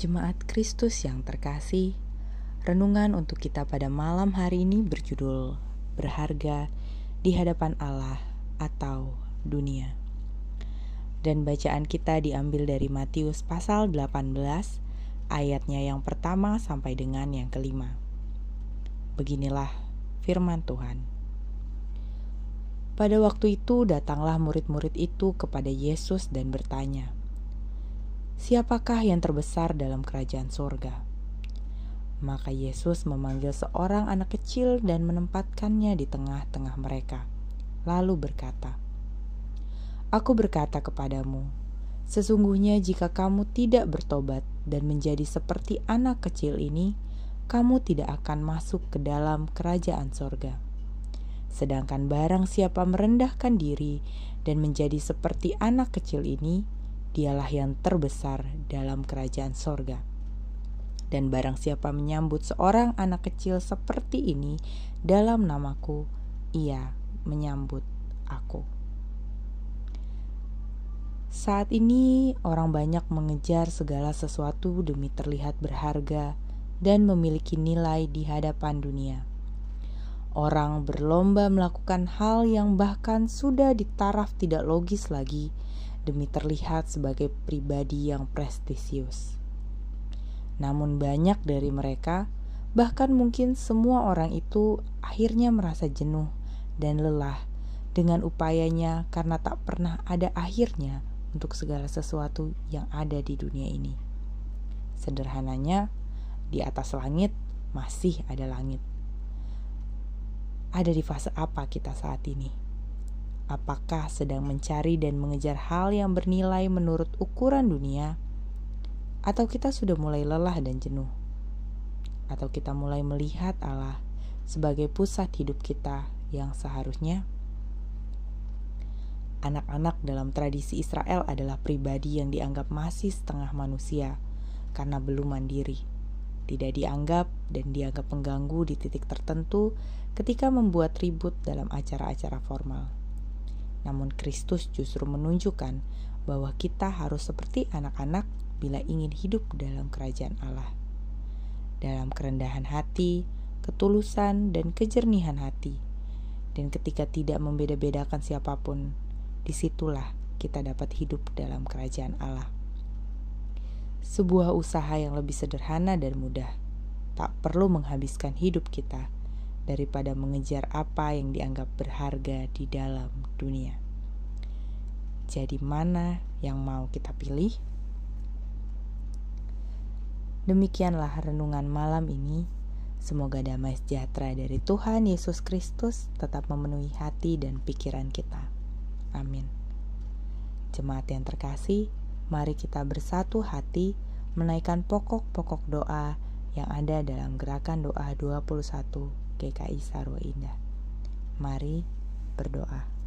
Jemaat Kristus yang terkasih, renungan untuk kita pada malam hari ini berjudul Berharga di hadapan Allah atau dunia. Dan bacaan kita diambil dari Matius pasal 18 ayatnya yang pertama sampai dengan yang kelima. Beginilah firman Tuhan. Pada waktu itu datanglah murid-murid itu kepada Yesus dan bertanya, Siapakah yang terbesar dalam kerajaan sorga? Maka Yesus memanggil seorang anak kecil dan menempatkannya di tengah-tengah mereka, lalu berkata, Aku berkata kepadamu, sesungguhnya jika kamu tidak bertobat dan menjadi seperti anak kecil ini, kamu tidak akan masuk ke dalam kerajaan sorga. Sedangkan barang siapa merendahkan diri dan menjadi seperti anak kecil ini, dialah yang terbesar dalam kerajaan sorga. Dan barang siapa menyambut seorang anak kecil seperti ini dalam namaku, ia menyambut aku. Saat ini, orang banyak mengejar segala sesuatu demi terlihat berharga dan memiliki nilai di hadapan dunia. Orang berlomba melakukan hal yang bahkan sudah di taraf tidak logis lagi demi terlihat sebagai pribadi yang prestisius. Namun, banyak dari mereka, bahkan mungkin semua orang itu, akhirnya merasa jenuh dan lelah dengan upayanya karena tak pernah ada akhirnya untuk segala sesuatu yang ada di dunia ini. Sederhananya, di atas langit masih ada langit. Ada di fase apa kita saat ini? Apakah sedang mencari dan mengejar hal yang bernilai menurut ukuran dunia, atau kita sudah mulai lelah dan jenuh, atau kita mulai melihat Allah sebagai pusat hidup kita yang seharusnya. Anak-anak dalam tradisi Israel adalah pribadi yang dianggap masih setengah manusia karena belum mandiri, tidak dianggap dan dianggap pengganggu di titik tertentu ketika membuat ribut dalam acara-acara formal. Namun Kristus justru menunjukkan bahwa kita harus seperti anak-anak bila ingin hidup dalam kerajaan Allah. Dalam kerendahan hati, ketulusan, dan kejernihan hati. Dan ketika tidak membeda-bedakan siapa pun, di situlah kita dapat hidup dalam kerajaan Allah. Sebuah usaha yang lebih sederhana dan mudah, tak perlu menghabiskan hidup kita daripada mengejar apa yang dianggap berharga di dalam dunia. Jadi, mana yang mau kita pilih? Demikianlah renungan malam ini. Semoga damai sejahtera dari Tuhan Yesus Kristus tetap memenuhi hati dan pikiran kita. Amin. Jemaat yang terkasih, mari kita bersatu hati menaikkan pokok-pokok doa yang ada dalam gerakan doa 21 GKI Sarwa Indah. Mari berdoa.